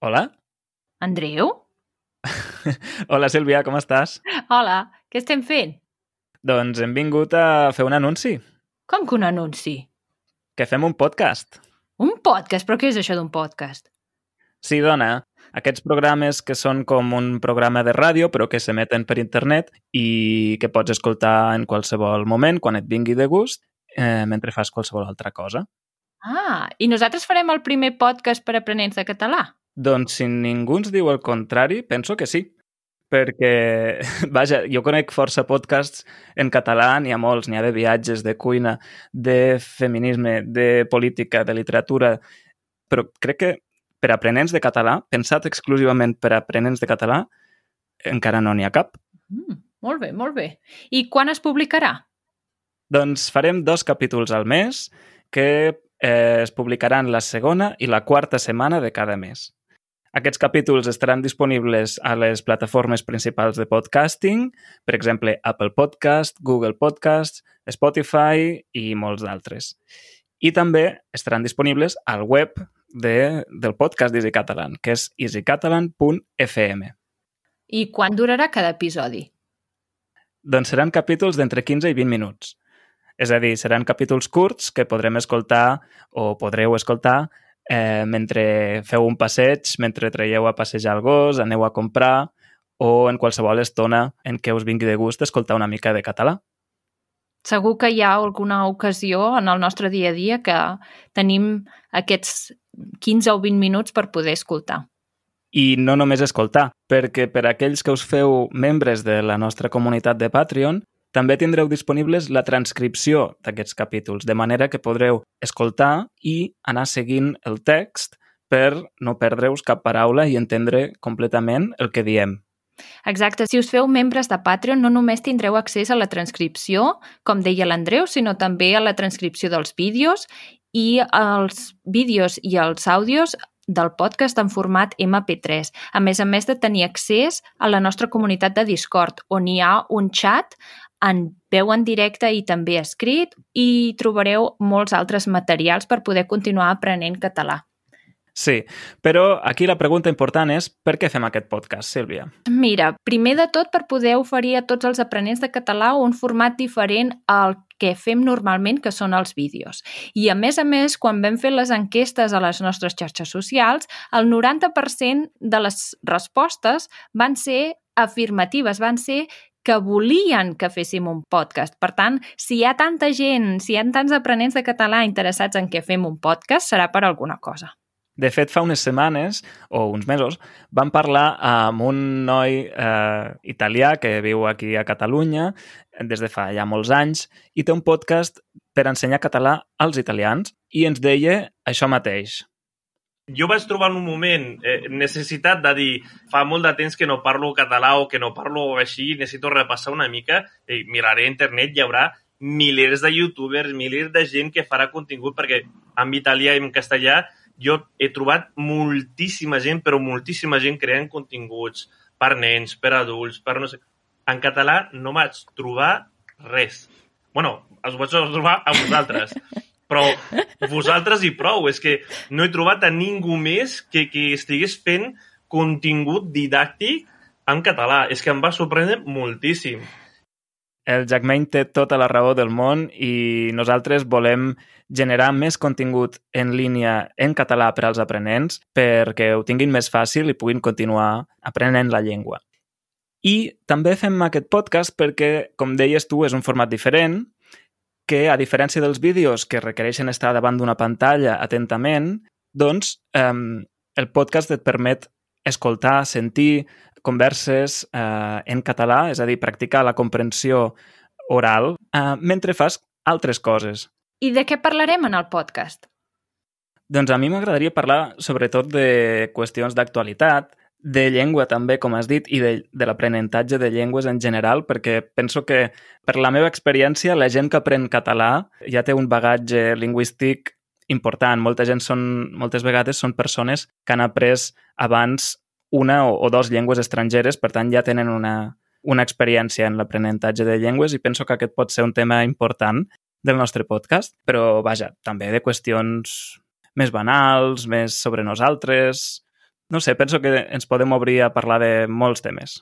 Hola? Andreu? Hola, Sílvia, com estàs? Hola, què estem fent? Doncs hem vingut a fer un anunci, Com que un anunci? que fem un podcast. Un podcast? Però què és això d'un podcast? Sí, dona, aquests programes que són com un programa de ràdio però que s'emeten per internet i que pots escoltar en qualsevol moment, quan et vingui de gust, eh, mentre fas qualsevol altra cosa. Ah, i nosaltres farem el primer podcast per aprenents de català? Doncs si ningú ens diu el contrari, penso que sí. Perquè, vaja, jo conec força podcasts en català, n'hi ha molts, n'hi ha de viatges, de cuina, de feminisme, de política, de literatura, però crec que per aprenents de català, pensat exclusivament per aprenents de català, encara no n'hi ha cap. Mm, molt bé, molt bé. I quan es publicarà? Doncs farem dos capítols al mes que eh, es publicaran la segona i la quarta setmana de cada mes. Aquests capítols estaran disponibles a les plataformes principals de podcasting, per exemple, Apple Podcast, Google Podcast, Spotify i molts d'altres. I també estaran disponibles al web de, del podcast d'Easy Catalan, que és easycatalan.fm. I quan durarà cada episodi? Doncs seran capítols d'entre 15 i 20 minuts. És a dir, seran capítols curts que podrem escoltar o podreu escoltar eh, mentre feu un passeig, mentre traieu a passejar el gos, aneu a comprar o en qualsevol estona en què us vingui de gust escoltar una mica de català. Segur que hi ha alguna ocasió en el nostre dia a dia que tenim aquests 15 o 20 minuts per poder escoltar. I no només escoltar, perquè per aquells que us feu membres de la nostra comunitat de Patreon, també tindreu disponibles la transcripció d'aquests capítols, de manera que podreu escoltar i anar seguint el text per no perdre-us cap paraula i entendre completament el que diem. Exacte, si us feu membres de Patreon no només tindreu accés a la transcripció, com deia l'Andreu, sinó també a la transcripció dels vídeos i els vídeos i els àudios del podcast en format MP3, a més a més de tenir accés a la nostra comunitat de Discord, on hi ha un chat en veu en directe i també escrit i trobareu molts altres materials per poder continuar aprenent català. Sí, però aquí la pregunta important és per què fem aquest podcast, Sílvia? Mira, primer de tot per poder oferir a tots els aprenents de català un format diferent al que fem normalment, que són els vídeos. I a més a més, quan vam fer les enquestes a les nostres xarxes socials, el 90% de les respostes van ser afirmatives, van ser que volien que féssim un podcast. Per tant, si hi ha tanta gent, si hi ha tants aprenents de català interessats en que fem un podcast, serà per alguna cosa. De fet, fa unes setmanes o uns mesos vam parlar amb un noi eh, italià que viu aquí a Catalunya des de fa ja molts anys i té un podcast per ensenyar català als italians i ens deia això mateix. Jo vaig trobar en un moment eh, necessitat de dir fa molt de temps que no parlo català o que no parlo així, necessito repassar una mica, i miraré a internet, hi haurà milers de youtubers, milers de gent que farà contingut, perquè en italià i en castellà jo he trobat moltíssima gent, però moltíssima gent creant continguts per nens, per adults, per no sé... En català no vaig trobar res. bueno, els vaig trobar a vosaltres. Però vosaltres i prou. És que no he trobat a ningú més que, que estigués fent contingut didàctic en català. És que em va sorprendre moltíssim. El Jackmain té tota la raó del món i nosaltres volem generar més contingut en línia en català per als aprenents perquè ho tinguin més fàcil i puguin continuar aprenent la llengua. I també fem aquest podcast perquè, com deies tu, és un format diferent que, a diferència dels vídeos que requereixen estar davant d'una pantalla atentament, doncs eh, el podcast et permet escoltar, sentir converses eh, en català, és a dir, practicar la comprensió oral, eh, mentre fas altres coses. I de què parlarem en el podcast? Doncs a mi m'agradaria parlar sobretot de qüestions d'actualitat, de llengua també, com has dit, i de, de l'aprenentatge de llengües en general, perquè penso que, per la meva experiència, la gent que aprèn català ja té un bagatge lingüístic important. Molta gent són, moltes vegades són persones que han après abans una o, o dues llengües estrangeres, per tant ja tenen una, una experiència en l'aprenentatge de llengües i penso que aquest pot ser un tema important del nostre podcast, però vaja, també de qüestions més banals, més sobre nosaltres, No sé, penso que ens podem obrir a parlar de molts temes.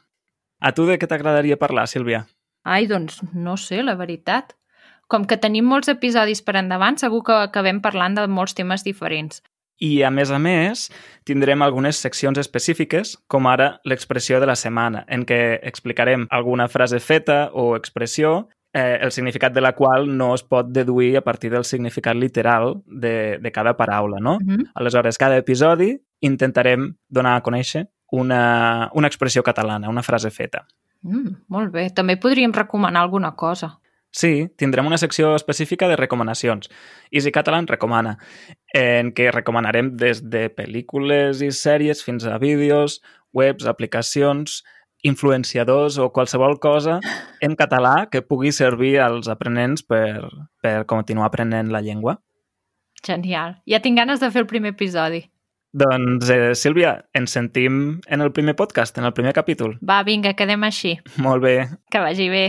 A tu de què t'agradaria parlar, Sílvia? Ai, doncs no sé, la veritat. Com que tenim molts episodis per endavant, segur que acabem parlant de molts temes diferents. I, a més a més, tindrem algunes seccions específiques, com ara l'expressió de la setmana, en què explicarem alguna frase feta o expressió eh, el significat de la qual no es pot deduir a partir del significat literal de, de cada paraula, no? Mm -hmm. Aleshores, cada episodi intentarem donar a conèixer una, una expressió catalana, una frase feta. Mm, molt bé. També podríem recomanar alguna cosa. Sí, tindrem una secció específica de recomanacions. Easy Catalan recomana, en què recomanarem des de pel·lícules i sèries fins a vídeos, webs, aplicacions, influenciadors o qualsevol cosa en català que pugui servir als aprenents per, per continuar aprenent la llengua. Genial. Ja tinc ganes de fer el primer episodi. Doncs, eh, Sílvia, ens sentim en el primer podcast, en el primer capítol. Va, vinga, quedem així. Molt bé. Que vagi bé.